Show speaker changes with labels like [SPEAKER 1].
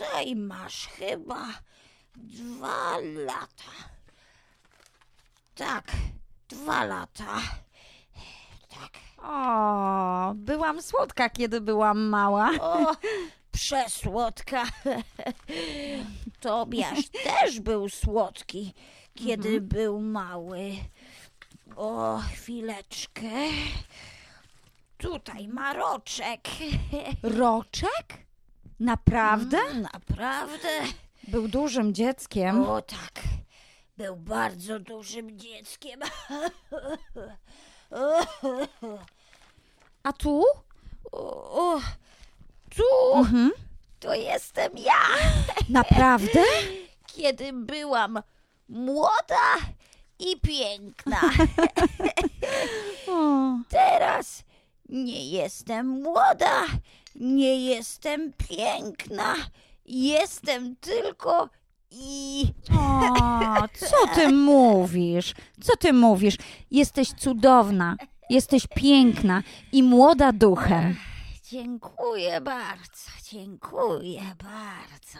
[SPEAKER 1] Tutaj masz chyba dwa lata. Tak, dwa lata. Tak.
[SPEAKER 2] O, byłam słodka, kiedy byłam mała.
[SPEAKER 1] O, przesłodka. Tobiasz też był słodki, kiedy był mały. O, chwileczkę. Tutaj ma roczek.
[SPEAKER 2] Roczek? Naprawdę?
[SPEAKER 1] Naprawdę?
[SPEAKER 2] Był dużym dzieckiem.
[SPEAKER 1] O tak, był bardzo dużym dzieckiem.
[SPEAKER 2] A tu?
[SPEAKER 1] O, o, tu
[SPEAKER 2] Mhm.
[SPEAKER 1] to jestem ja.
[SPEAKER 2] Naprawdę?
[SPEAKER 1] kiedy byłam młoda i piękna. Nie jestem młoda, nie jestem piękna, jestem tylko i.
[SPEAKER 2] o, co ty mówisz? Co ty mówisz? Jesteś cudowna, jesteś piękna i młoda duchem.
[SPEAKER 1] Dziękuję bardzo, dziękuję bardzo.